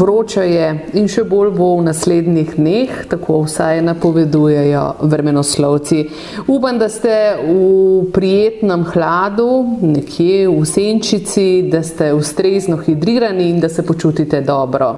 Vroče je in še bolj bo v naslednjih dneh, tako vsaj napovedujejo vremenoslovci. Upam, da ste v prijetnem hladu, nekje v senčici, da ste ustrezno hidrirani in da se počutite dobro.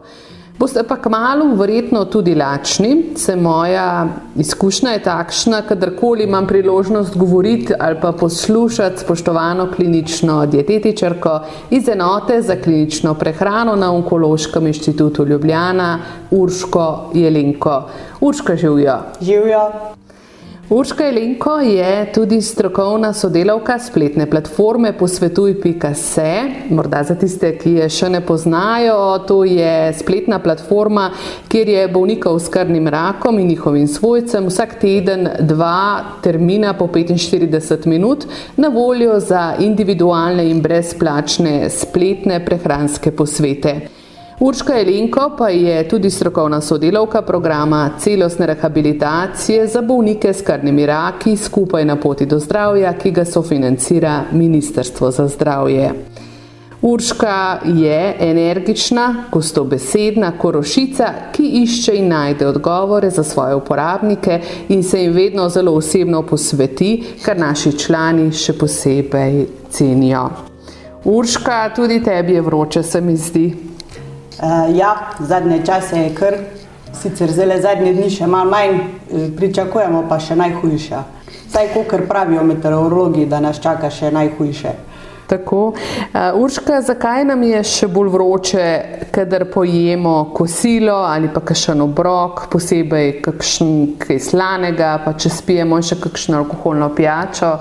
Boste pa kmalo verjetno tudi lačni, se moja izkušnja je takšna, kadarkoli imam priložnost govoriti ali pa poslušati spoštovano klinično dietetičarko iz enote za klinično prehrano na Onkološkem inštitutu Ljubljana, Urško Jelenko. Urška živijo. Živijo. Urška Jelenko je tudi strokovna sodelavka spletne platforme posvetuj.se. Morda za tiste, ki je še ne poznajo, to je spletna platforma, kjer je bolnikov s krvnim rakom in njihovim svojcem vsak teden dva termina po 45 minut na voljo za individualne in brezplačne spletne prehranske posvete. Urška Jelenko pa je tudi strokovna sodelavka programa celostne rehabilitacije za bolnike s krvnimi raki skupaj na poti do zdravja, ki ga sofinancira Ministrstvo za zdravje. Urška je energična, gostobesedna korošica, ki išče in najde odgovore za svoje uporabnike in se jim vedno zelo osebno posveti, kar naši člani še posebej cenijo. Urška, tudi tebi je vroče, se mi zdi. Uh, ja, zadnje čase je kar, sicer zelo zadnje dni še malo manj, eh, pričakujemo pa še najhujše. Saj, kot pravijo meteorologi, da nas čaka še najhujše. Tako. Uh, Urška, zakaj nam je še bolj vroče, kadar pojemo kosilo ali pa kakšen obrok, posebej kakšen kaj slanega, pa če spijemo še kakšno alkoholno pijačo?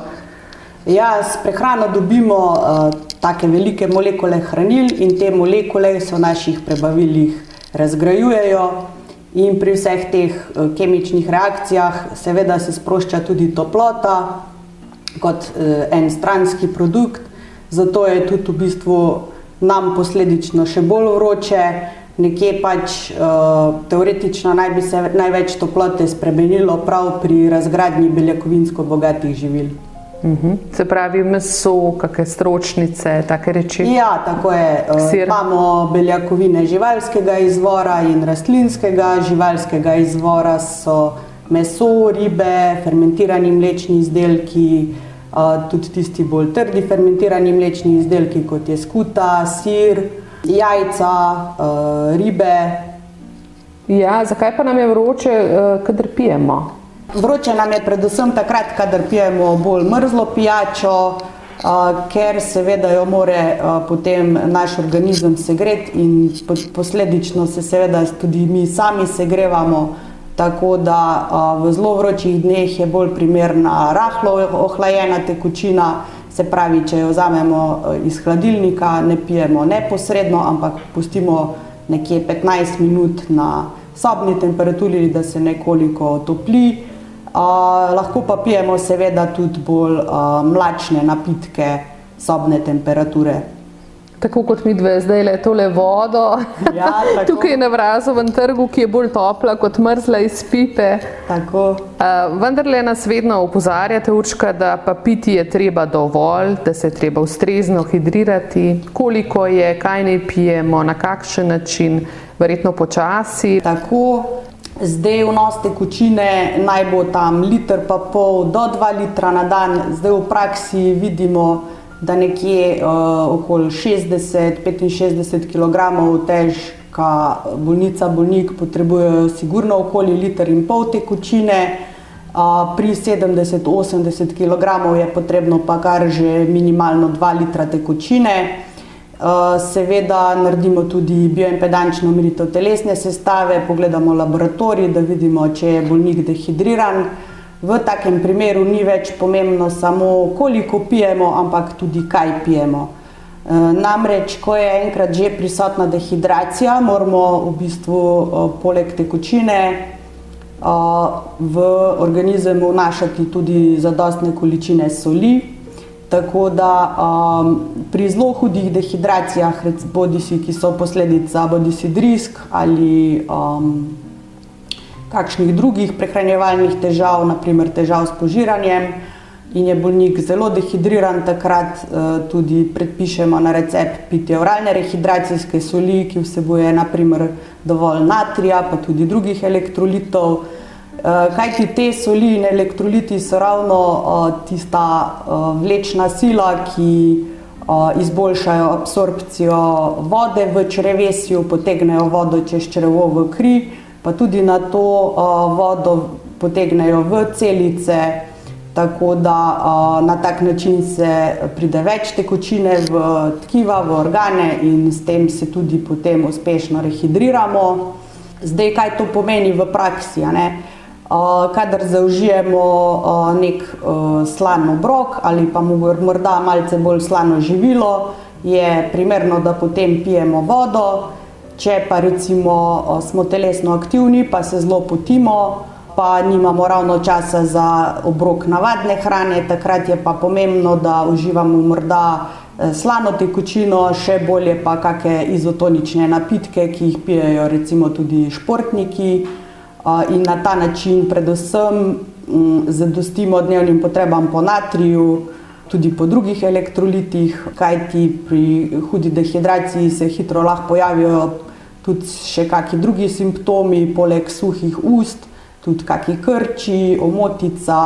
Ja, s prehrano dobimo uh, take velike molekule hranil in te molekule se v naših prebavilih razgrajujejo. In pri vseh teh eh, kemičnih reakcijah, seveda, se sprošča tudi toplota kot eh, en stranski produkt, zato je tudi v bistvu nam posledično še bolj vroče. Nekje pač uh, teoretično naj bi se največ toplote spremenilo prav pri razgradnji beljakovinsko bogatih živil. Uhum. Se pravi, meso, kakšne stročnice, take reči. Ja, tako je. Eh, Sir. Imamo beljakovine živalskega izvora in rastlinskega. Živalskega izvora so meso, ribe, fermentirani mlečni izdelki, eh, tudi tisti bolj trdi fermentirani mlečni izdelki, kot je skuta, sir, jajca, eh, ribe. Ja, zakaj pa nam je vroče, kadar pijemo? Vroče nam je predvsem takrat, kadar pijemo bolj mrzlo pijačo, ker seveda jo more potem naš organizem segreti in posledično se seveda tudi mi sami segrevamo. Tako da v zelo vročih dneh je bolj primerna rahlo ohlajena tekočina, se pravi, če jo vzamemo iz hladilnika, ne pijemo neposredno, ampak pustimo nekje 15 minut na sobni temperaturi, da se nekoliko topli lahko pa pijemo seveda tudi bolj uh, mlačne napitke sobne temperature. Tako kot mi dve zdaj le tole vodo, ja, tukaj na Vrazovem trgu, ki je bolj topla kot mrzla iz pipe. Uh, vendar le nas vedno opozarjate, Urška, da pa piti je treba dovolj, da se je treba ustrezno hidrirati, koliko je, kaj ne pijemo, na kakšen način, verjetno počasi. Tako, Zdaj vnos tekočine naj bo tam liter pa pol do 2 litra na dan, zdaj v praksi vidimo, da nekje uh, okoli 60-65 kg težka bolnica, bolnik potrebujejo sigurno okoli liter in pol tekočine, uh, pri 70-80 kg je potrebno pa kar že minimalno 2 litra tekočine. Eh, seveda naredimo tudi bioimpedančno meritev telesne sestave, pogledamo laboratorij, da vidimo, če je bolnik dehidriran. V takem primeru ni več pomembno samo, koliko pijemo, ampak tudi kaj pijemo. Namreč, ko je enkrat že prisotna dehidracija, moramo v bistvu poleg tekočine v organizem vnašati tudi zadostne količine soli. Tako da um, pri zelo hudih dehidracijah, bodi si, ki so posledica bodi si drisk ali um, kakšnih drugih prehranjevalnih težav, naprimer težav s požiranjem, in je bolnik zelo dehidriran, takrat uh, tudi predpišemo na recept pitje oralne rehidracijske soli, ki vsebuje naprimer dovolj natrija, pa tudi drugih elektrolitov. Eh, Kaj ti te soli in elektroliti so ravno uh, tista uh, vlečna sila, ki izboljšajo absorpcijo vode v črevesju, potegnejo vodo čez črevo v kri, pa tudi na to vodo potegnejo v celice, tako da na tak način se pride več tekočine v tkiva, v organe in s tem se tudi potem uspešno rehidriramo. Zdaj, kaj to pomeni v praksi? Kadar zaužijemo nek slan obrok ali pa morda malce bolj slano živilo, je primerno, da potem pijemo vodo. Če pa recimo smo telesno aktivni, pa se zelo potimo, pa nimamo ravno časa za obrok navadne hrane, takrat je pa pomembno, da uživamo morda slano tekočino, še bolje pa kakšne izotonične napitke, ki jih pijejo recimo tudi športniki in na ta način predvsem mm, zadostimo dnevnim potrebam po natriju, tudi po drugih elektrolitih, kajti pri hudi dehidraciji se hitro lahko pojavijo tudi še kakšni drugi simptomi, poleg suhih ust, tudi kakšni krči, omotica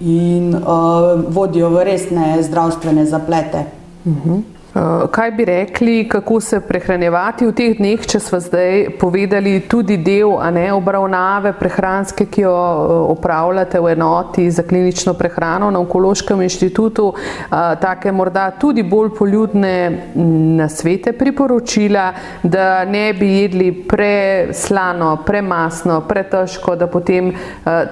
in uh, vodijo v resne zdravstvene zaplete. Uh mhm. -huh. Eh, kaj bi rekli, kako se prehranjevati v teh dneh, če smo zdaj povedali tudi del ne, obravnave prehranske, ki jo eh, opravljate v enoti za klinično prehrano na Onkološkem inštitutu, eh, take morda tudi bolj poljudne na svete priporočila, da ne bi jedli preslano, premasno, pretežko, da potem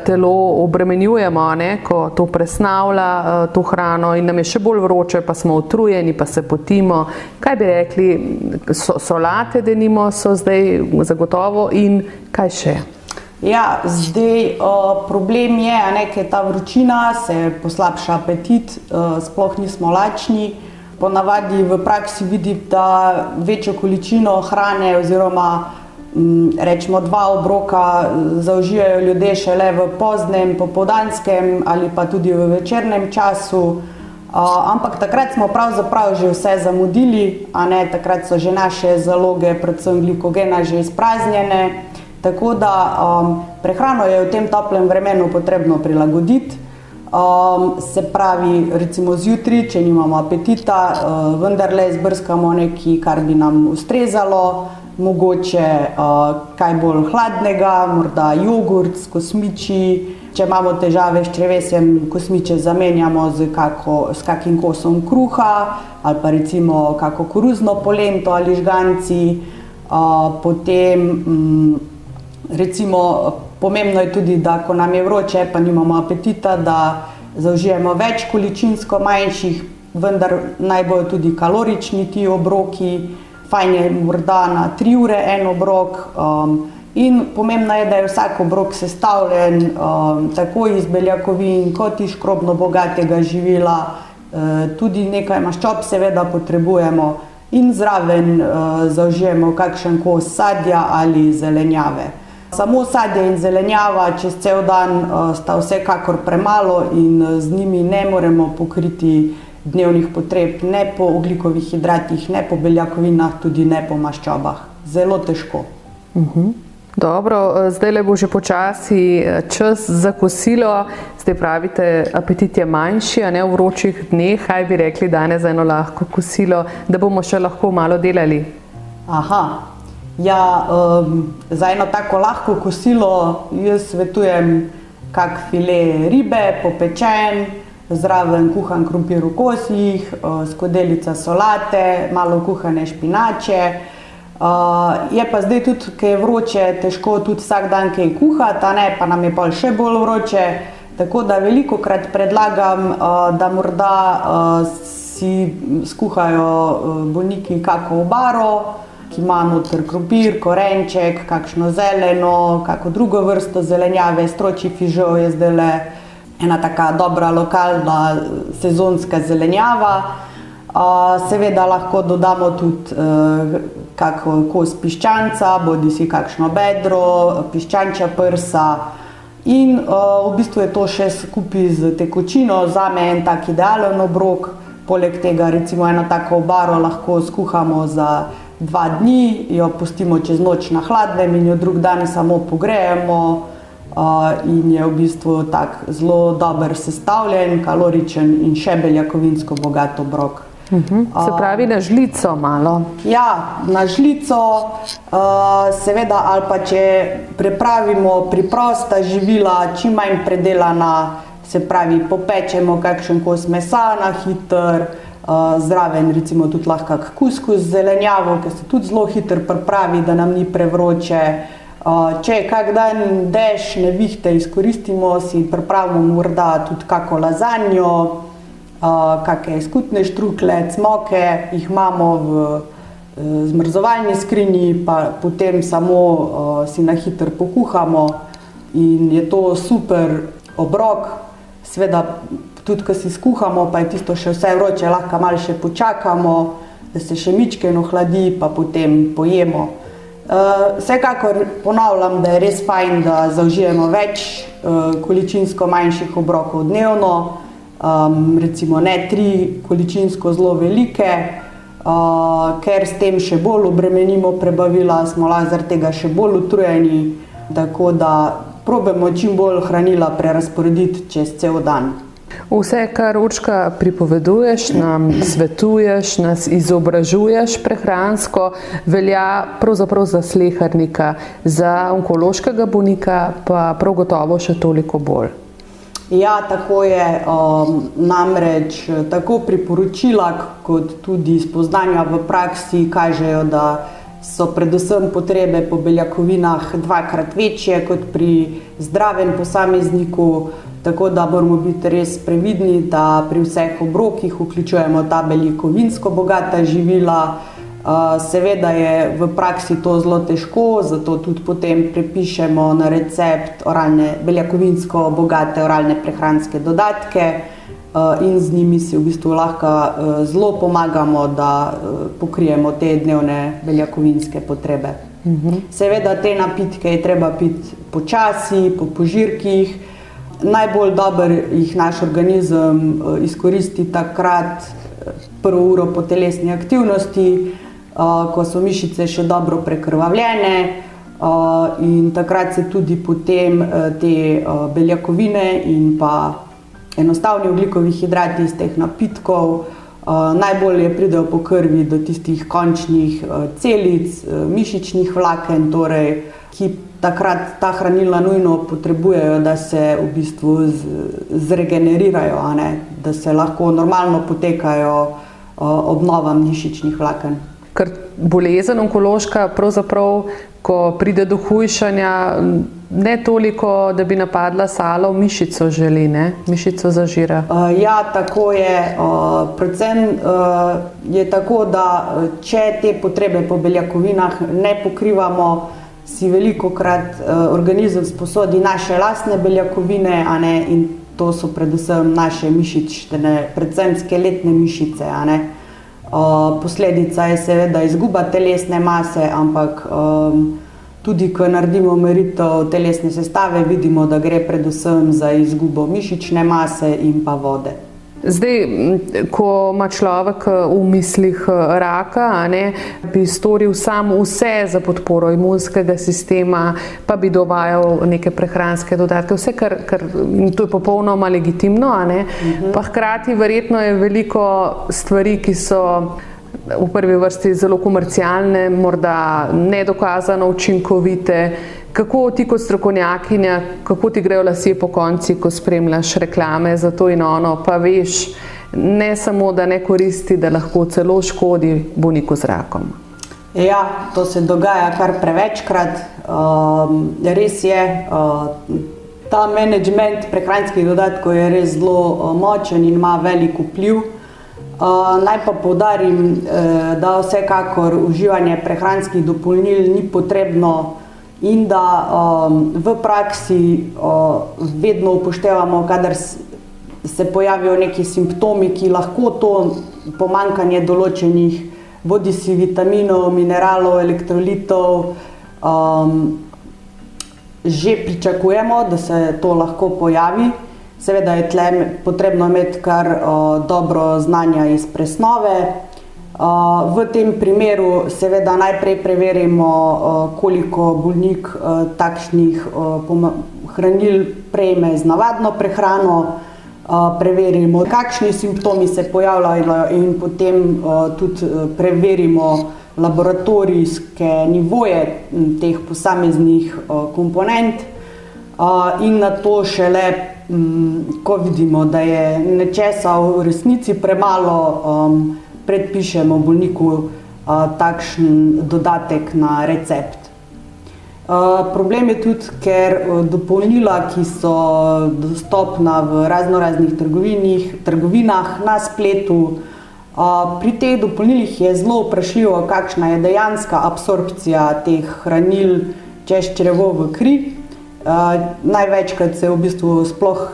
telo obremenjujemo, ne, ko to presnavlja to hrano in nam je še bolj vroče, pa smo utrujeni, pa se poti recimo, kaj bi rekli, so, solate, da nimo, so zdaj zagotovo in kaj še. Ja, zdaj uh, problem je, da je ta vročina, se poslabša apetit, uh, sploh nismo lačni. Ponavadi v praksi vidim, da večjo količino hrane, oziroma um, rečemo dva obroka, zaužijajo ljudje šele v poznem, popoldanskem ali pa tudi v večernem času ampak takrat smo pravzaprav že vse zamudili, ne takrat so že naše zaloge, predvsem glikogena, že izpraznjene. Tako da um, prehrano je v tem toplem vremenu potrebno prilagoditi. Um, se pravi, recimo zjutraj, če nimamo apetita, uh, vendarle izbrskamo nekaj, kar bi nam ustrezalo, mogoče uh, kaj bolj hladnega, morda jogurt kosmiči. Če imamo težave s črvesjem, kosmiče zamenjamo z, kako, z kakim kosom kruha ali pa recimo kako koruzno polento ali žganci. Uh, potem um, recimo pomembno je tudi, da ko nam je vroče, pa nimamo apetita, da zaužijemo več količinsko manjših, vendar naj bojo tudi kalorični ti obroki. Fajn je morda na tri ure en obrok. Um, In pomembno je, da je vsak obrok sestavljen um, tako iz beljakovin, kot iz škrobno bogatega živila, uh, tudi nekaj maščob, seveda, potrebujemo in zraven uh, zaužijemo kakšen kos sadja ali zelenjave. Samo sadje in zelenjava čez cel dan uh, sta vsekakor premalo in uh, z njimi ne moremo pokriti dnevnih potreb, ne po oglikovih hidratih, ne po beljakovinah, tudi ne po maščobah. Zelo težko. Uh mhm. -huh. Dobro, zdaj le bo že počasi eh, čas za kosilo. Zdaj pravite, apetit je manjši, a ne v vročih dneh. Kaj bi rekli danes za eno lahko kosilo, da bomo še lahko malo delali? Aha, ja, um, za eno tako lahko kosilo jaz svetujem kak file ribe, popečen, zraven kuhan krompir v kosih, uh, skodelica solate, malo kuhane špinače. Uh, je pa zdaj tudi, ker je vroče, težko tudi vsak dan kaj kuhati, ne pa nam je pa še bolj vroče. Tako da veliko krat predlagam, uh, da morda uh, si skuhajo bolniki kako obaro, ki ima noter krompir, korenček, kakšno zeleno, kako drugo vrsto zelenjave, stroči fižol je zdaj le ena taka dobra lokalna sezonska zelenjava. Seveda lahko dodamo tudi kako kos piščanca, bodi si kakšno bedro, piščančja prsa. In v bistvu je to še skupaj z tekočino, za me en tak idealen obrok. Poleg tega recimo eno tako obaro lahko skuhamo za dva dni, jo pustimo čez noč na hladnem in jo drug dan samo pogrejemo. Uh, in je v bistvu tako zelo dobro sestavljen, kaloričen in še beljakovinsko bogat obrok. Uh -huh. Se pravi, na žlico malo. Ja, na žlico, uh, seveda, ali pa če pripravimo preprosta živila, čim manj predelana, se pravi, popečemo kakšen kos mesa na hitro. Uh, zraven, recimo, tudi lahko kuskus z zelenjavo, ki se tudi zelo hitro pripravi, da nam ni prevroče. Uh, če je kak dan dež, ne vihte, izkoristimo si, pripravimo morda tudi kako lazanjo, kakšne skutne štrukle, cmoke, jih imamo v uh, zmrzovalni skrinji, pa potem samo uh, si na hitro pokuhamo in je to super obrok. Sveda tudi ko si skuhamo, pa je tisto še vse vroče, lahko malo še počakamo, da se še mičkeno hladi, pa potem pojemo. Uh, vsekakor ponavljam, da je res fajn, da zaužijemo več uh, količinsko manjših obrokov dnevno, um, recimo ne tri količinsko zelo velike, uh, ker s tem še bolj obremenimo prebavila, smo lahko zaradi tega še bolj utrujeni, tako da probujemo čim bolj hranila prerasporediti čez cel dan. Vse, kar učka pripoveduješ, nam svetuješ, nas izobražuješ prehransko, velja pravzaprav za sleharnika, za onkološkega bolnika pa prav gotovo še toliko bolj. Ja, tako je. Um, namreč tako priporočila, kot tudi spoznanja v praksi kažejo, da so predvsem potrebe po beljakovinah dvakrat večje kot pri zdravem posamezniku. Tako da moramo biti res previdni, da pri vseh obrokih vključujemo ta beljakovinsko bogata živila. Seveda je v praksi to zelo težko, zato tudi potem prepišemo na recept oralne, beljakovinsko bogate oralne prehranske dodatke in z njimi si v bistvu lahko zelo pomagamo, da pokrijemo te dnevne beljakovinske potrebe. Mhm. Seveda te napitke je treba piti počasi, po požirkih najbolj dobro jih naš organizem izkoristi takrat, prvo uro po telesni aktivnosti, ko so mišice še dobro prekrvavljene. In takrat se tudi potem te beljakovine in pa enostavni ugljikovi hidrati iz teh napitkov najbolje pridejo po krvi do tistih končnih celic, mišičnih vlaken, torej, ki takrat ta hranila nujno potrebujejo, da se v bistvu zregenerirajo, da se lahko normalno potekajo obnova mišičnih vlaken. Ker bolezen onkološka, pravzaprav, ko pride do hujšanja, ne toliko, da bi napadla salo, mišico želi, ne? mišico zažira. Uh, ja, tako je. Uh, predvsem uh, je tako, da če te potrebe po beljakovinah ne pokrivamo, si veliko krat uh, organizem sposodi naše lastne beljakovine, ne, in to so predvsem naše mišične, predvsem skeletne mišice. Uh, posledica je seveda izguba telesne mase, ampak um, tudi, ko naredimo meritev telesne sestave, vidimo, da gre predvsem za izgubo mišične mase in pa vode. Zdaj, ko ima človek eh, v mislih eh, raka, ne, bi storil sam vse za podporo imunskega sistema, pa bi dovajal neke prehranske dodatke, vse, kar, kar to je popolnoma legitimno, uh mhm. -huh. pa hkrati verjetno je veliko stvari, ki so v prvi vrsti zelo komercialne, morda nedokazano učinkovite. Kako ti kot strokovnjakinja, kako ti grejo lasje po konci, ko spremljaš reklame za to in ono, pa veš, ne samo, da ne koristi, da lahko celo škodi bolniku z rakom. Ja, to se dogaja kar prevečkrat. Um, res je, uh, ta management prehranskih dodatkov je res zelo uh, močen in ima velik vpliv. Naj pa povdarim, da vsekakor uživanje prehranskih dopolnil ni potrebno in da v praksi vedno upoštevamo, kadar se pojavijo neki simptomi, ki lahko to pomankanje določenih bodi si vitaminov, mineralov, elektrolitov, že pričakujemo, da se to lahko pojavi. Seveda je tle potrebno imeti kar uh, dobro znanje iz presnove. V tem primeru seveda najprej preverimo, koliko bolnik takšnih hranil prejme z navadno prehrano, preverimo, kakšni simptomi se pojavljajo in potem tudi preverimo laboratorijske nivoje teh posameznih komponent in na to šele ko vidimo, da je nečesa v resnici premalo, um, predpišemo bolniku uh, takšen dodatek na recept. Uh, problem je tudi, ker uh, dopolnila, ki so dostopna v razno raznih trgovinah na spletu, uh, pri teh dopolnilih je zelo vprašljivo, kakšna je dejanska absorpcija teh hranil čez črevo v kri. Uh, največkrat se v bistvu sploh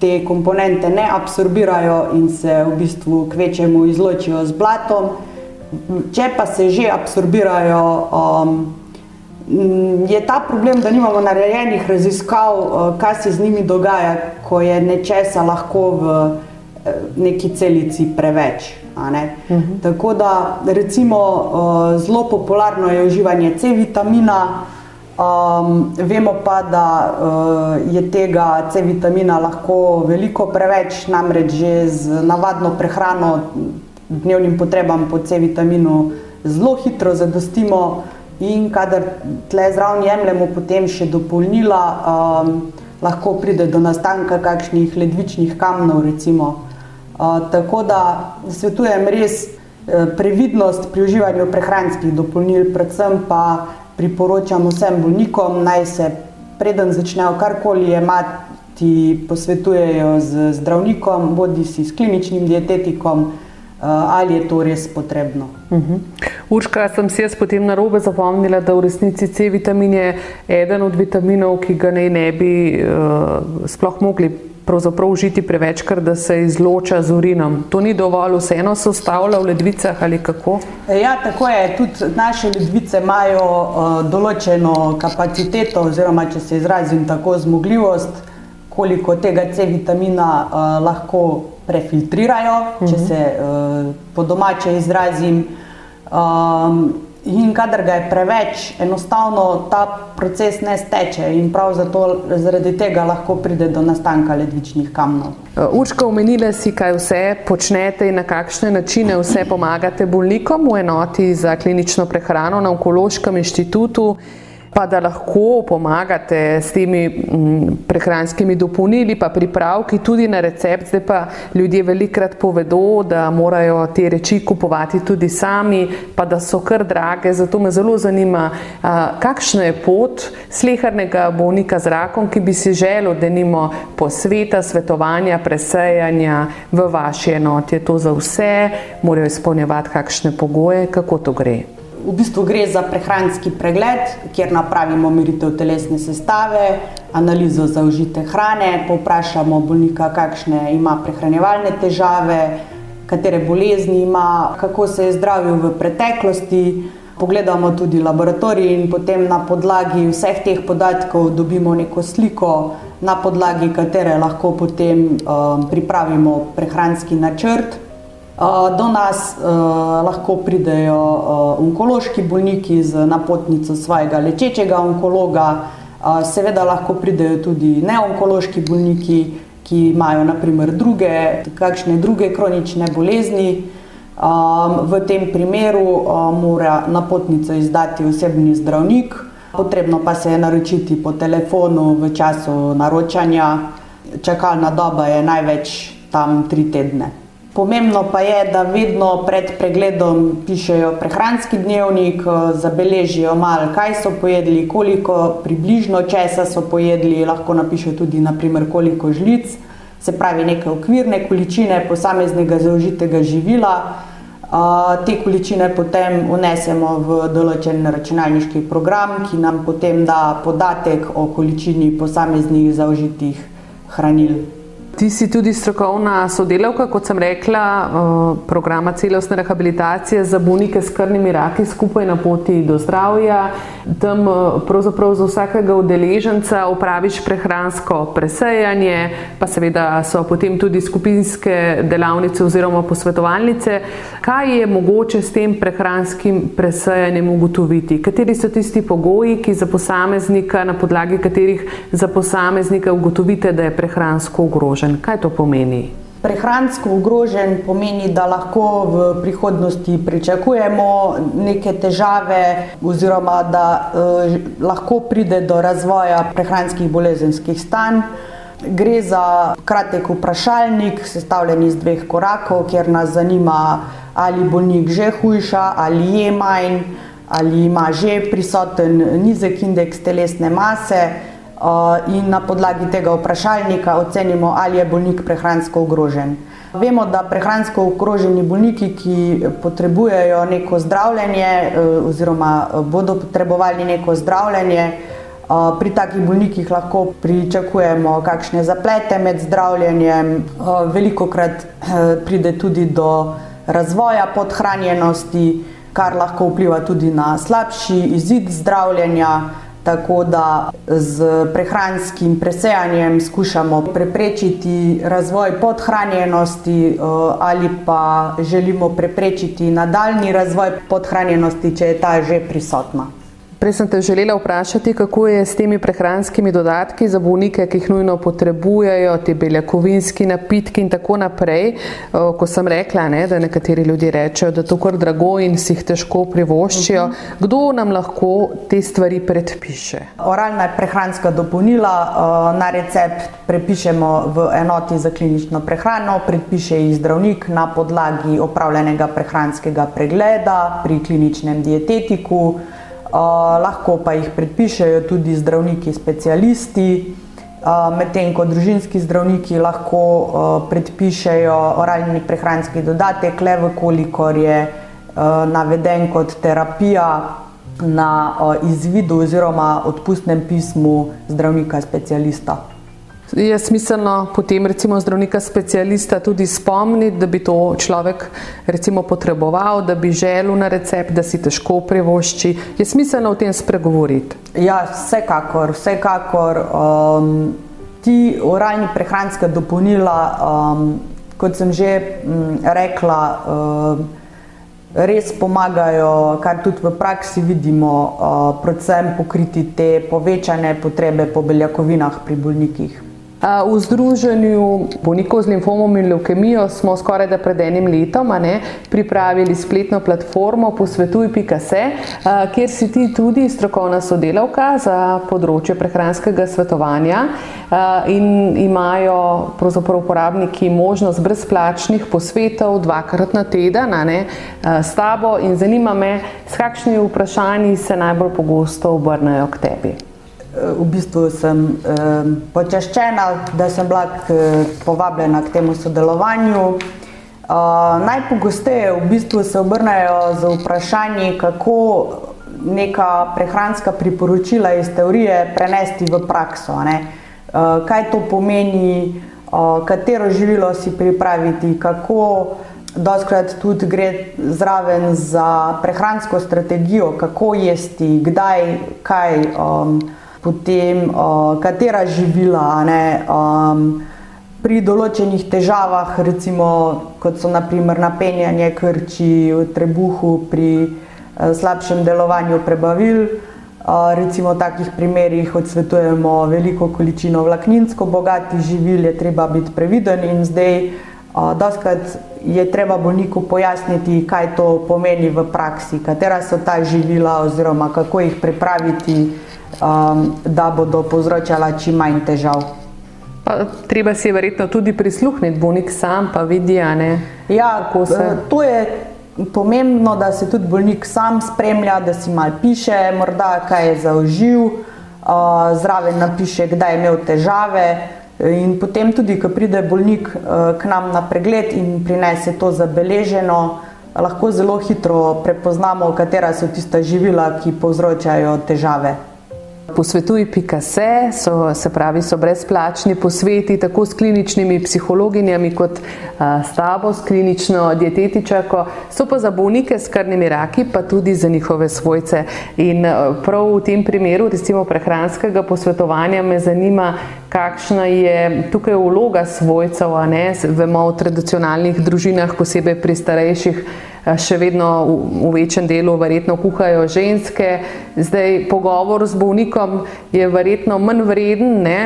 te komponente ne absorbirajo in se v bistvu kvečemu izločijo z blatom. Če pa se že absorbirajo, um, je ta problem, da nimamo narejenih raziskav, uh, kaj se z njimi dogaja, ko je nečesa lahko v uh, neki celici preveč. Uh mhm. -huh. Tako da recimo uh, zelo popularno je uživanje C vitamina. Um, vemo pa, da uh, je tega C vitamina lahko veliko preveč, namreč že z navadno prehrano, dnevnim potrebam po C vitaminu, zelo hitro zadostimo. In kadar tle zraven jemljemo potem še dopolnila, um, lahko pride do nastanka kakšnih ledvičnih kamnov. Uh, tako da svetujem res uh, previdnost pri uživanju prehranskih dopolnil, predvsem pa priporočam vsem bolnikom, naj se preden začnejo karkoli jemati, posvetujejo z zdravnikom, bodi si s kliničnim dietetikom, eh, ali je to res potrebno. Uh mhm. -huh. Urška, sem si jaz potem na robe zapomnila, da v resnici C vitamin je eden od vitaminov, ki ga ne, ne bi uh, sploh mogli pravzaprav užiti prevečkrat, da se izloča z urinom. To ni dovolj, vseeno se ustavlja v ledvicah ali kako? Ja, tako je. Tudi naše ledvice imajo uh, določeno kapaciteto, oziroma če se izrazim tako, zmogljivost, koliko tega C vitamina uh, lahko prefiltrirajo, uh -huh. če mhm. se uh, po domače izrazim. Um, In kadar ga je preveč, enostavno ta proces ne steče, in prav zato, zaradi tega lahko pride do nastanka ledvičnih kamnov. Urška, omenila si, kaj vse počnete in na kakšne načine vse pomagate bolnikom v enoti za klinično prehrano na Onkološkem inštitutu pa da lahko pomagate s temi mm, prehranskimi dopolnili, pa pripravki tudi na recept. Zdaj pa ljudje velikrat povedo, da morajo te reči kupovati tudi sami, pa da so kar drage. Zato me zelo zanima, kakšna je pot slehrnega bolnika z rakom, ki bi si želel, da nimo posveta, svetovanja, presejanja v vaši enoti. Je to za vse, morajo izpolnjevati kakšne pogoje, kako to gre v bistvu gre za prehranski pregled, kjer napravimo meritev telesne sestave, analizo zaužite hrane, povprašamo bolnika, kakšne ima prehranjevalne težave, katere bolezni ima, kako se je zdravil v preteklosti. Pogledamo tudi laboratorij in potem na podlagi vseh teh podatkov dobimo neko sliko, na podlagi katere lahko potem um, pripravimo prehranski načrt. Eh, do nas uh, lahko pridejo uh, onkološki bolniki z napotnico svojega lečečega onkologa, seveda lahko pridejo tudi neonkološki bolniki, ki imajo naprimer druge, kakšne druge kronične bolezni. V tem primeru mora napotnico izdati osebni zdravnik, potrebno pa se je naročiti po telefonu v času naročanja. Čakalna doba je največ tam tri tedne. Pomembno pa je, da vedno pred pregledom pišejo prehranski dnevnik, eh, zabeležijo malo, kaj so pojedli, koliko približno česa so pojedli, lahko napišejo tudi, naprimer, koliko žlic. se pravi neke okvirne količine posameznega zaužitega živila. Te količine potem unesemo v določen računalniški program, ki nam potem da podatek o količini posameznih zaužitih hranil. Ti si tudi strokovna sodelavka, kot sem rekla, eh, programa celostne rehabilitacije za bolnike s krvnimi raki skupaj na poti do zdravja. Tam eh, pravzaprav za vsakega udeleženca upraviš prehransko presejanje, pa seveda so potem tudi skupinske delavnice oziroma posvetovalnice. Kaj je mogoče s tem prehranskim presejanjem ugotoviti? Kateri so tisti pogoji, ki za posameznika, na podlagi katerih za posameznika ugotovite, da je prehransko ogrožen? Ogrožen. Kaj to pomeni? Prehransko ogrožen pomeni, da lahko v prihodnosti pričakujemo neke težave, oziroma da eh, lahko pride do razvoja prehranskih bolezenskih stanj. Gre za kratek vprašalnik, sestavljen iz dveh korakov, kjer nas zanima, ali bolnik že hujša, ali je manj, ali ima že prisoten nizek indeks telesne mase. Eh, in na podlagi tega vprašalnika ocenimo, ali je bolnik prehransko ogrožen. Vemo, da prehransko ogroženi bolniki, ki potrebujejo neko zdravljenje eh, oziroma eh, bodo potrebovali neko zdravljenje, pri takih bolnikih lahko pričakujemo kakšne zaplete med zdravljenjem, veliko krat pride tudi do razvoja podhranjenosti, kar lahko vpliva tudi na slabši izid zdravljenja. Tako da z prehranskim presejanjem skušamo preprečiti razvoj podhranjenosti eh, ali pa želimo preprečiti nadaljni razvoj podhranjenosti, če je ta že prisotna. Prej sem te želela vprašati, kako je s temi prehranskimi dodatki za bolnike, ki jih nujno potrebujejo, te beljakovinski napitki in tako naprej. Ko sem rekla, ne, da nekateri ljudje rečejo, da to kar drago in si jih težko privoščijo, uh -huh. kdo nam lahko te stvari predpiše? Oralna prehranska dopolnila na recept prepišemo v enoti za klinično prehrano, predpiše jih zdravnik na podlagi opravljenega prehranskega pregleda pri kliničnem dietetiku lahko pa jih predpišejo tudi zdravniki specialisti, medtem ko družinski zdravniki lahko predpišejo oralni prehranski dodatek, le vkolikor je naveden kot terapija na izvidu oziroma odpustnem pismu zdravnika specialista. Je smiselno potem recimo zdravnika specialista tudi spomniti, da bi to človek recimo potreboval, da bi želel na recept, da si težko privošči. Je smiselno o tem spregovoriti? Ja, vsekakor, vsekakor. Um, ti oralni prehranska dopolnila, um, kot sem že um, rekla, um, res pomagajo, kar tudi v praksi vidimo, uh, predvsem pokriti te povečane potrebe po beljakovinah pri bolnikih. V Združenju bolnikov z limfomom in leukemijo smo skoraj da pred enim letom ne, pripravili spletno platformo posvetuj.se, kjer si ti tudi strokovna sodelavka za področje prehranskega svetovanja in imajo uporabniki možnost brezplačnih posvetov dvakrat na teden ne, s tabo in zanima me, s kakšnimi vprašanji se najbolj pogosto obrnejo k tebi v bistvu sem eh, počaščena, da sem bila k, povabljena k temu sodelovanju. Uh, najpogosteje v bistvu se obrnejo z vprašanji, kako neka prehranska priporočila iz teorije prenesti v prakso. Uh, kaj to pomeni, katero živilo si pripraviti, kako doskrat tudi gre zraven za prehransko strategijo, kako jesti, kdaj, kaj. Um, potem uh, katera živila. Ne, um, pri določenih težavah, recimo, kot so naprimer napenjanje krči v trebuhu, pri uh, slabšem delovanju prebavil. Uh, recimo v takih primerih odsvetujemo veliko količino vlakninsko bogatih živil, je treba biti previden in zdaj doskrat je treba bolniku pojasniti, kaj to pomeni v praksi, katera so ta živila oziroma kako jih pripraviti um, da bodo povzročala čim manj težav. Pa, treba si verjetno tudi prisluhniti, bolnik sam pa vidi, ne, ja, se. To je pomembno, da se tudi bolnik sam spremlja, da si mal piše, morda kaj je zaužil, uh, zraven napiše, kdaj je imel težave. In potem tudi, ko pride bolnik k nam na pregled in prinese to zabeleženo, lahko zelo hitro prepoznamo, katera so tista živila, ki povzročajo težave. Posvetuj.se so, se pravi, so brezplačni posveti tako s kliničnimi psihologinjami kot a, s tabo, s klinično dietetičarko, so pa za bolnike s krvnimi raki, pa tudi za njihove svojce. In prav v tem primeru, recimo prehranskega posvetovanja, me zanima, kakšna je tukaj vloga svojcev, a ne, vemo v tradicionalnih družinah, posebej pri starejših še vedno v, v večjem delu verjetno kuhajo ženske. Zdaj pogovor z bolnikom je verjetno manj vreden, ne,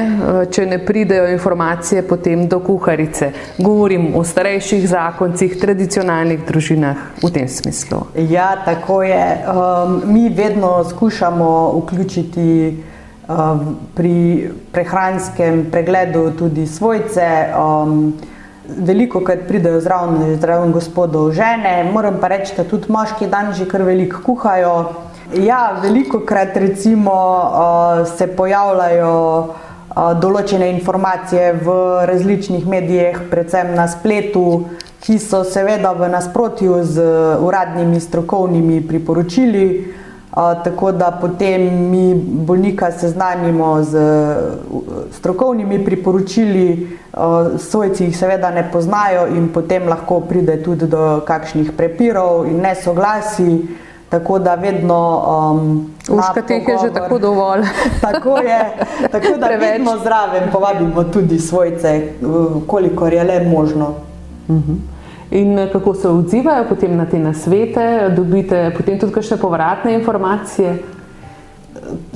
če ne pridejo informacije potem do kuharice. Govorim o starejših zakoncih, tradicionalnih družinah v tem smislu. Ja, tako je. Um, mi vedno skušamo vključiti um, pri prehranskem pregledu tudi svojce. Um, veliko krat pridejo zraven, zraven gospodov žene, moram pa reči, da tudi moški dan že kar veliko kuhajo. Ja, veliko krat recimo uh, se pojavljajo uh, določene informacije v različnih medijih, predvsem na spletu, ki so seveda v nasprotju z uradnimi strokovnimi priporočili tako da potem mi bolnika seznanimo z strokovnimi priporočili, svojci jih seveda ne poznajo in potem lahko pride tudi do kakšnih prepirov in nesoglasi. Tako da vedno. Um, Uška teh je že tako dovolj. tako je, tako da vedno zraven povabimo tudi svojce, kolikor je le možno. Uh mhm. -huh. In eh, kako se odzivajo potem na te nasvete, dobite potem tudi kakšne povratne informacije?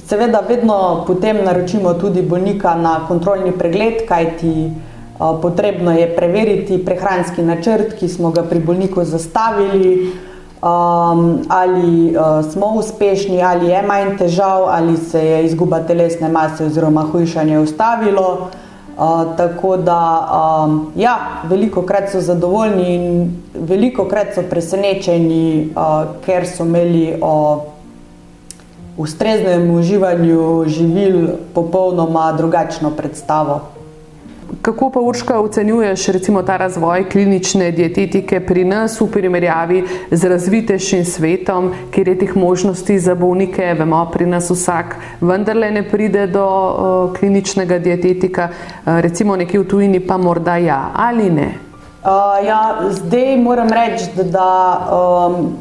Seveda, vedno potem naročimo tudi bolnika na kontrolni pregled, kajti uh, potrebno je preveriti prehranski načrt, ki smo ga pri bolniku zastavili, um, ali uh, smo uspešni, ali je manj težav, ali se je izguba telesne mase oziroma hujšanje ustavilo. Uh, tako da, um, ja, veliko krat so zadovoljni in veliko krat so presenečeni, uh, ker so imeli o ustreznem uživanju živil popolnoma drugačno predstavo. Kako pa Urška ocenjuješ recimo ta razvoj klinične dietetike pri nas v primerjavi z razvitejšim svetom, kjer je teh možnosti za bolnike, vemo, pri nas vsak vendarle ne pride do uh, kliničnega dietetika, uh, recimo nekje v tujini pa morda ja ali ne? Uh, ja, zdaj moram reči, da, um,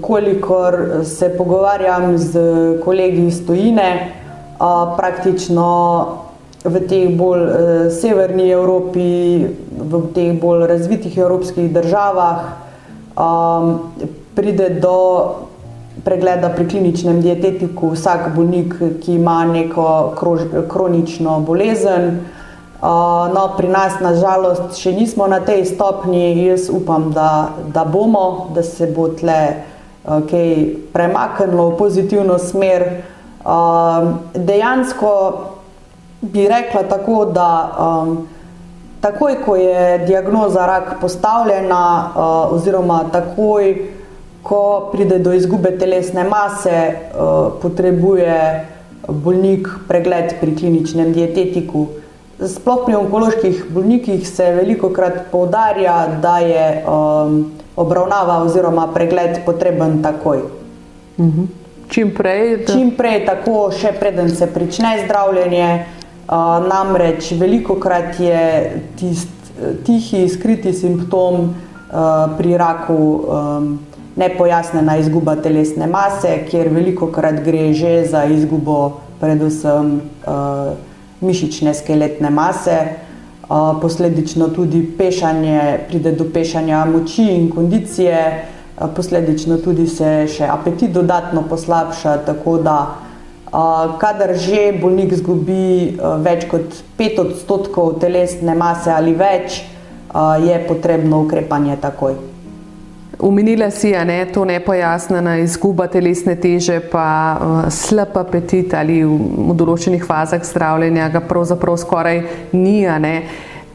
kolikor se pogovarjam z kolegi iz tujine, uh, praktično v teh bolj uh, severni Evropi, v teh bolj razvitih evropskih državah, um, pride do pregleda pri kliničnem dietetiku vsak bolnik, ki ima neko krož, kronično bolezen. Uh, no, pri nas, nažalost, še nismo na tej stopnji. Jaz upam, da, da bomo, da se bo tle uh, kaj premaknilo v pozitivno smer. Uh, dejansko bi rekla tako, da um, takoj, ko je diagnoza rak postavljena, uh, oziroma takoj, ko pride do izgube telesne mase, uh, potrebuje bolnik pregled pri kliničnem dietetiku. Sploh pri onkoloških bolnikih se veliko krat poudarja, da je um, obravnava oziroma pregled potreben takoj. Uh mhm. -huh. Čim prej? Da... Čim prej, tako še preden se prične zdravljenje, namreč veliko krat je tist tihi, skriti simptom uh, pri raku um, nepojasnena izguba telesne mase, kjer veliko krat gre že za izgubo predvsem uh, mišične skeletne mase. Uh, posledično tudi pešanje, pride do pešanja moči in kondicije, uh, posledično tudi se še apetit dodatno poslabša, tako da uh, kadar že bolnik izgubi več kot 5 odstotkov telesne mase ali več, je potrebno ukrepanje takoj. Umenila si, da je to nepojasnjena izguba telesne teže, pa uh, slab apetit ali v, v določenih fazah zdravljenja ga pravzaprav skoraj ni.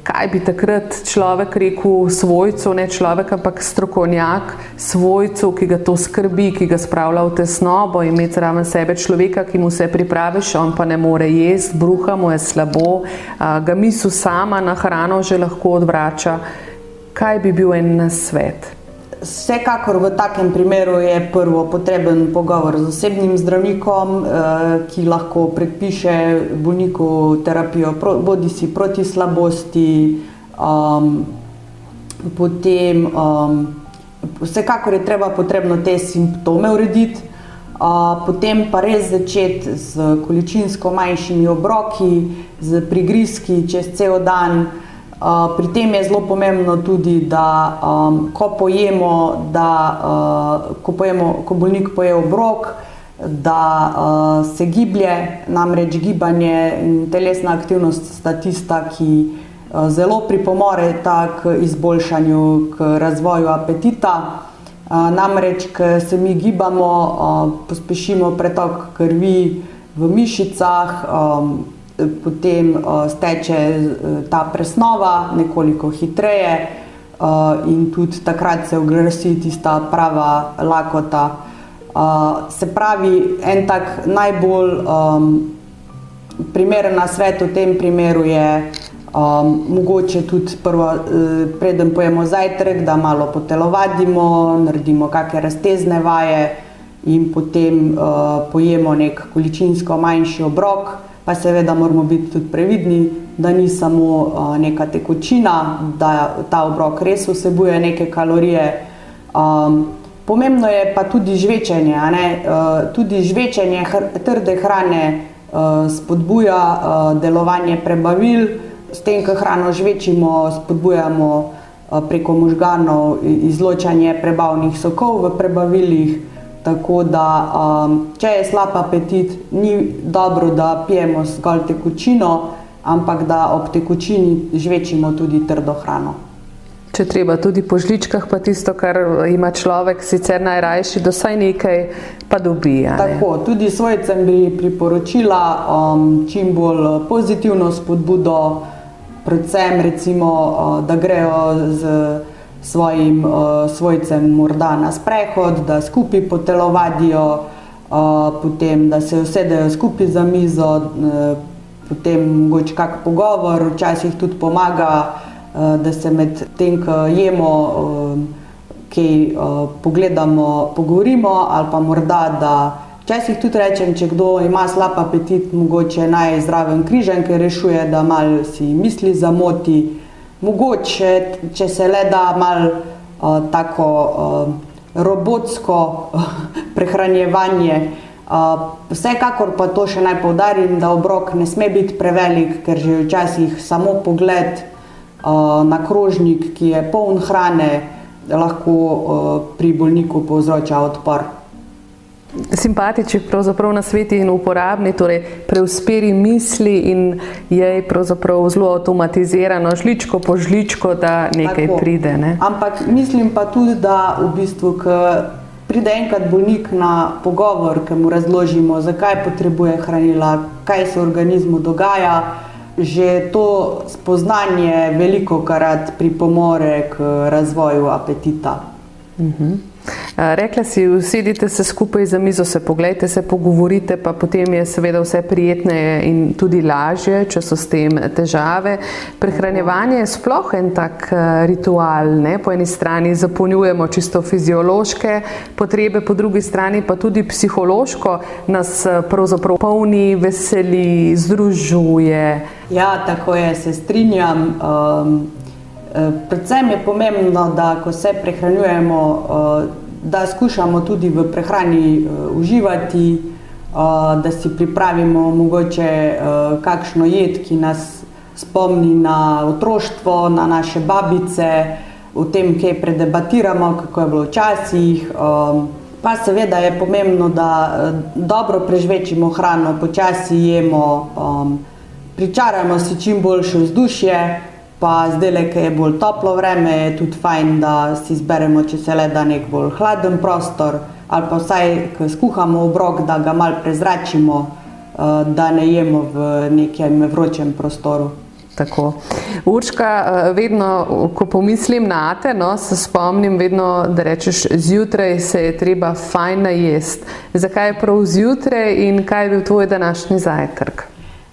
Kaj bi takrat človek rekel svojcu, ne človek, ampak strokovnjak svojcu, ki ga to skrbi, ki ga spravlja v tesnobo in imeti zraven sebe človeka, ki mu vse pripraviš, on pa ne more jesti, bruha mu je slabo, ga misel sama na hrano že lahko odvrača. Kaj bi bil en svet? Vsekakor v takem primeru je prvo potreben pogovor z osebnim zdravnikom, eh, ki lahko predpiše bolniku terapijo, bodi si proti slabosti, um, potem um, vsekakor je treba potrebno te simptome urediti, uh, potem pa res začeti z količinsko manjšimi obroki, z prigrizki čez cel dan. Pri tem je zelo pomembno tudi, da um, ko pojemo, da uh, ko, pojemo, ko bolnik poje obrok, da uh, se giblje, namreč gibanje in telesna aktivnost sta tista, ki uh, zelo pripomore k izboljšanju, k razvoju apetita. Uh, namreč, ko se mi gibamo, uh, pospešimo pretok krvi v mišicah. Um, potem uh, steče uh, ta presnova nekoliko hitreje uh, in tudi takrat se oglasi tista prava lakota. Se pravi, en tak najbolj primeren svet v tem primeru je um, mogoče tudi prvo, uh, preden pojemo zajtrk, da malo potelovadimo, naredimo kakšne raztezne vaje in potem uh, pojemo nek količinsko manjši obrok pa seveda moramo biti tudi previdni, da ni samo neka tekočina, da ta obrok res vsebuje neke kalorije. Um, pomembno je pa tudi žvečenje. Uh, tudi žvečenje hr trde hrane uh, spodbuja uh, delovanje prebavil, s tem, ko hrano žvečimo, spodbujamo uh, preko možganov izločanje prebavnih sokov v prebavilih. Tako da, um, če je slab apetit, ni dobro, da pijemo zgolj tekočino, ampak da ob tekočini žvečimo tudi trdo hrano. Če treba tudi po žličkah, pa tisto, kar ima človek sicer najrajši, da vsaj nekaj pa dobi. Tako, tudi svojcem bi priporočila um, čim bolj pozitivno spodbudo, predvsem recimo, uh, da grejo z svojim uh, svojcem morda na sprehod, da skupaj potelovadijo, uh, potem da se usedejo skupaj za mizo, uh, potem mogoče kak pogovor, včasih tudi pomaga, uh, da se med tem, ko jemo, uh, kaj uh, pogledamo, pogovorimo ali pa morda da. Včasih tudi rečem, če kdo ima slab apetit, mogoče naj zraven križem, ker rešuje, da malo si misli zamoti, uh, mogoče, če se le da malo uh, tako uh, robotsko uh, prehranjevanje. Uh, vsekakor pa to še naj povdarim, da obrok ne sme biti prevelik, ker že včasih samo pogled uh, na krožnik, ki je poln hrane, lahko uh, pri bolniku povzroča odpor simpatični pravzaprav na sveti in uporabni, torej preusperi misli in je pravzaprav zelo avtomatizirano, žličko po žličko, da nekaj Tako. pride. Ne? Ampak mislim pa tudi, da v bistvu, pride enkrat bolnik na pogovor, ki mu razložimo, zakaj potrebuje hranila, kaj se v organizmu dogaja, že to spoznanje veliko krat pripomore k razvoju apetita. Uh mhm. -huh. Rekla si, usedite se skupaj za mizo, se pogledajte, se pogovorite, pa potem je seveda vse prijetneje in tudi lažje, če so s tem težave. Prehranjevanje je sploh en tak ritual. Ne? Po eni strani zapolnjujemo čisto fiziološke potrebe, po drugi strani pa tudi psihološko nas pravzaprav polni, veseli, združuje. Ja, tako je, se strinjam. Um, Predvsem je pomembno, da ko se prehranjujemo, eh, da skušamo tudi v prehrani eh, uživati, eh, da si pripravimo mogoče kakšno jed, ki nas spomni na otroštvo, na naše babice, o tem, kaj predebatiramo, kako je bilo včasih. Pa seveda je pomembno, da dobro prežvečimo hrano, počasi jemo, pričaramo si čim boljše vzdušje pa zdaj ki je bolj toplo vreme, je tudi fajn, da si izberemo, če se le da nek bolj hladen prostor, ali pa vsaj, ko skuhamo obrok, da ga mal prezračimo, uh, da ne jemo v nekem vročem prostoru. Tako. Urška, eh, vedno, ko pomislim na te, no, se spomnim, vedno, da rečeš, zjutraj se je treba fajn najest. Zakaj je prav zjutraj in kaj je bil tvoj današnji zajtrk?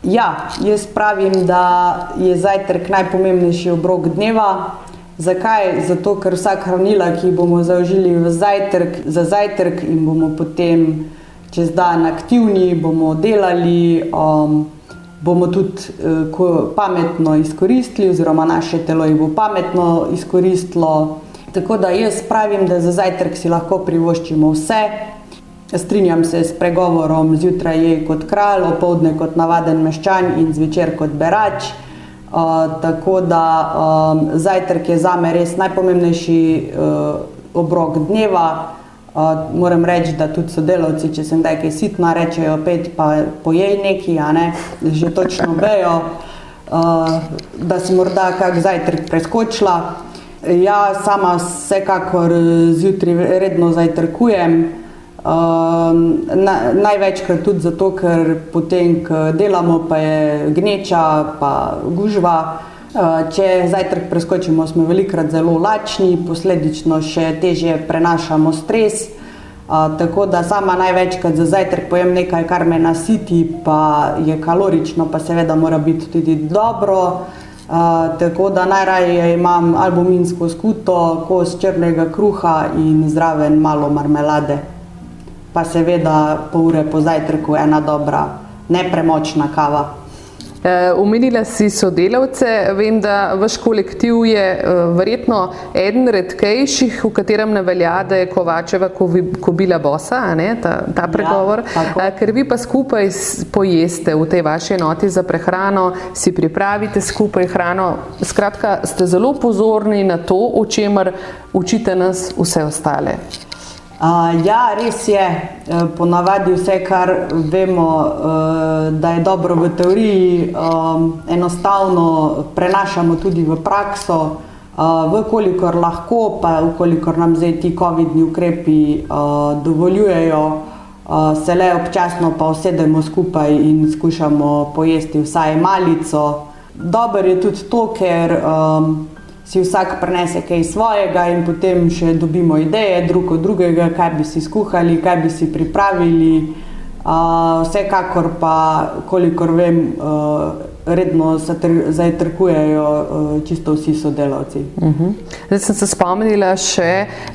Ja, jaz pravim, da je zajtrk najpomembnejši obrok dneva. Zakaj? Zato, ker vsak hranila, ki jih bomo zaužili zajtrk, za zajtrk in bomo potem čez dan aktivni, bomo delali. Um, bomo tudi uh, pametno izkoristili, oziroma naše telo jih bo pametno izkoristilo. Tako da jaz pravim, da za zajtrk si lahko privoščimo vse. Strinjam se s pregovorom, zjutraj je kot kralj, opoldne kot navaden meščan in zvečer kot berač. Uh, tako da um, zajtrk je za me res najpomembnejši uh, obrok dneva. Uh, moram reči, da tudi sodelavci, če sem nekaj sitna, rečejo: pet, pa pojej neki, a ne, že točno vejo, uh, da si morda kak zajtrk preskočila. Ja, sama vsekakor zjutraj redno zajtrkujem. Uh, na, največkrat tudi zato, ker potem, ko delamo, pa je gneča, pa gužva. Eh, če zajtrk preskočimo, smo velikokrat zelo lačni, posledično še težje prenašamo stres. Uh, tako da sama največkrat za zajtrk pojem nekaj, kar me nasiti, pa je kalorično, pa seveda mora biti tudi dobro. Uh, tako da najraje imam albuminsko skuto, kos črnega kruha in zraven malo marmelade. Pa seveda pol ure po zajtrku ena dobra, nepremočna kava. Umenila eh, si sodelavce, vem, da vaš kolektiv je uh, verjetno eden redkejših, v katerem ne velja, da je Kovačeva kobila bosa, ne, ta, ta ja, pregovor, ja, ker vi pa skupaj pojeste v tej vaši enoti za prehrano, si pripravite skupaj hrano. Skratka, ste zelo pozorni na to, o čemer učite nas vse ostale. Ja, res je. E, ponavadi vse, kar vemo, uh, da je dobro v teoriji, um, enostavno prenašamo tudi v prakso. Vkolikor lahko, pa vkolikor nam zdaj ti COVID-ni ukrepi dovoljujejo, se le občasno pa usedemo skupaj in skušamo pojesti vsaj malico. Dobro je tudi to, ker um, si vsak prenese kaj svojega in potem še dobimo ideje drug od drugega, kaj bi si skuhali, kaj bi si pripravili. Uh, vsekakor pa, kolikor vem, uh, redno zajtrkujejo uh, čisto vsi sodelavci. Uh mhm. -huh. Zdaj sem se spomnila še uh,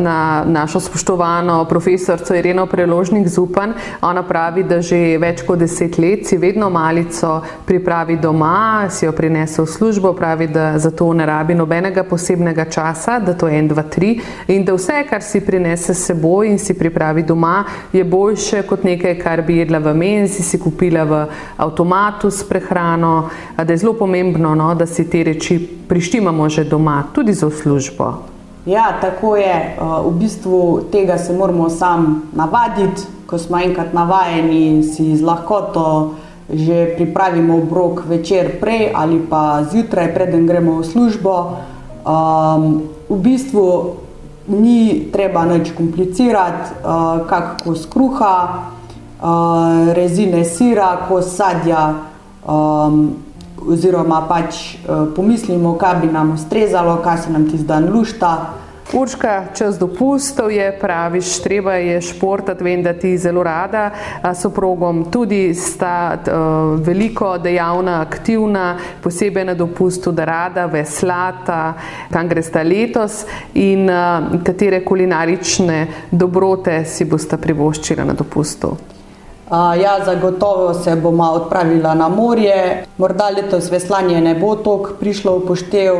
na našo spoštovano profesorico Ireno Preložnik Zupan. Ona pravi, da že več kot deset let si vedno malico pripravi doma, si jo prinese v službo, pravi, da za to ne rabi nobenega posebnega časa, da to je en, dva, tri in da vse, kar si prinese s seboj in si pripravi doma, je boljše kot nekaj, kar bi jedla v menzi, si kupila v avtomatu s prehrano hrano, da je zelo pomembno, no, da si te reči prištimamo že doma, tudi za službo. Ja, tako je. V bistvu tega se moramo sam navaditi. Ko smo enkrat navajeni, si z lahkoto že pripravimo obrok večer prej ali pa zjutraj, preden gremo v službo. Um, v bistvu ni treba nič komplicirati, uh, kako skruha, uh, rezine sira, ko sadja um, oziroma pač uh, pomislimo, kaj bi nam ustrezalo, kaj se nam ti zdaj lušta. Urška, čas dopustov je, praviš, treba je športati, vem, da ti zelo rada s oprogom, tudi sta uh, veliko dejavna, aktivna, posebej na dopustu, da rada veslata, kam gresta letos in uh, katere kulinarične dobrote si boste privoščila na dopustu. Ja, zagotovo se bomo odpravila na morje. Morda letos veslanje ne bo tako prišlo v poštev,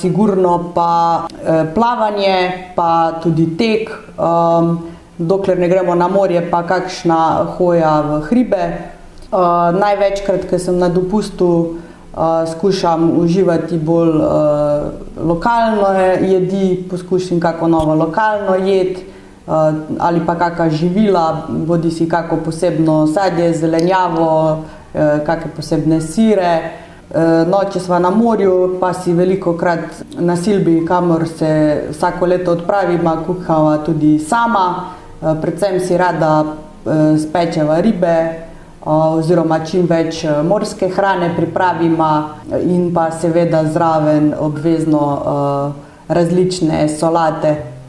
sigurno pa e, plavanje, pa tudi tek. Dokler ne gremo na morje, pa kakšna hoja v hribe. Največkrat, ko sem na dopustu, skušam uživati bolj lokalno jedi, poskušam kako novo lokalno jed. Eh, ali pa kakšna živila, bodi si kako posebno sadje, zelenjavo, eh, kakšne posebne sire. Eh, no, če smo na morju, pa si veliko krat na Silbi, kamor se vsako leto odpravimo, kuhava tudi sama. Predvsem si rada spečeva ribe, oziroma čim več morske hrane pripravimo, in pa seveda zraven obvezno različne solate.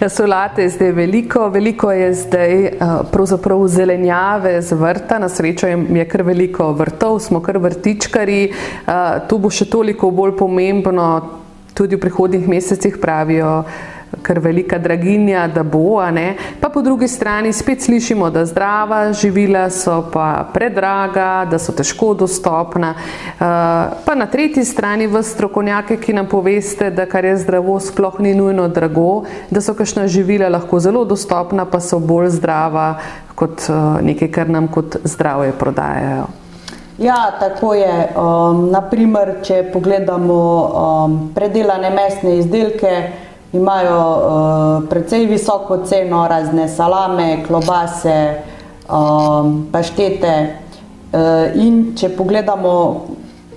Ja, solate je zdaj veliko, veliko je zdaj pravzaprav zelenjave z vrta, na srečo je kar veliko vrtov, smo kar vrtičkari, to bo še toliko bolj pomembno, tudi v prihodnjih mesecih pravijo kar velika draginja, da bo. Pa po drugi strani spet slišimo, da zdrava živila so pa predraga, da so težko dostopna. Eh, pa na tretji strani v strokovnjake, ki nam poveste, da kar je zdravo, sploh ni nujno drago, da so kakšna živila lahko zelo dostopna, pa so bolj zdrava kot eh, nekaj, kar nam kot zdravje prodajajo. Ja, tako je. Um, naprimer, če pogledamo um, predelane mesne izdelke, imajo uh, precej visoko ceno, razne salame, klobase, um, paštete. Uh, in če pogledamo,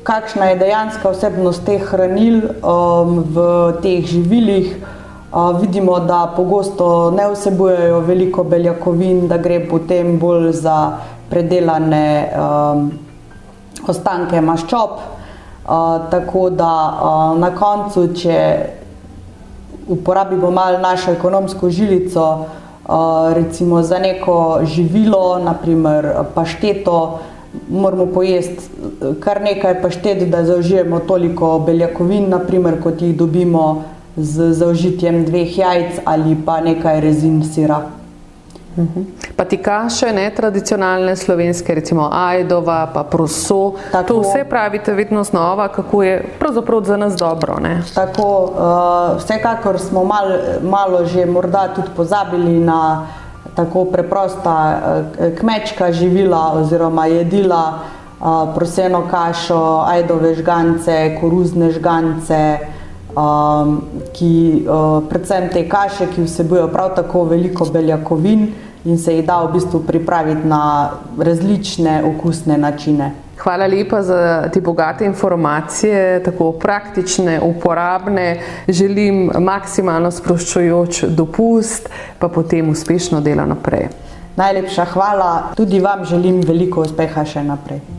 kakšna je dejanska vsebnost teh hranil um, v teh živilih, uh, vidimo, da pogosto ne vsebujejo veliko beljakovin, da gre potem bolj za predelane um, ostanke maščob. Uh, tako da uh, na koncu, če uporabimo malo našo ekonomsko žilico, recimo za neko živilo, naprimer pašteto, moramo pojesti kar nekaj paštet, da zaužijemo toliko beljakovin, naprimer, kot jih dobimo z zaužitjem dveh jajc ali pa nekaj rezin sira. Mhm. Pa ti kaše, ne tradicionalne slovenske, recimo ajdova, pa proso. Tako, to vse pravite vedno znova, kako je pravzaprav za nas dobro. Ne? Tako, uh, vsekakor smo mal, malo že morda tudi pozabili na tako preprosta uh, kmečka živila oziroma jedila, uh, proseno kašo, ajdove žgance, koruzne žgance. Um, ki, uh, predvsem te kaše, ki vsebujejo prav tako veliko beljakovin, uh, in se jih da v bistvu pripraviti na različne okusne načine. Hvala lepa za te bogate informacije, tako praktične, uporabne. Želim maksimalno sproščujoč dopust, pa potem uspešno delo naprej. Najlepša hvala, tudi vam želim veliko uspeha še naprej.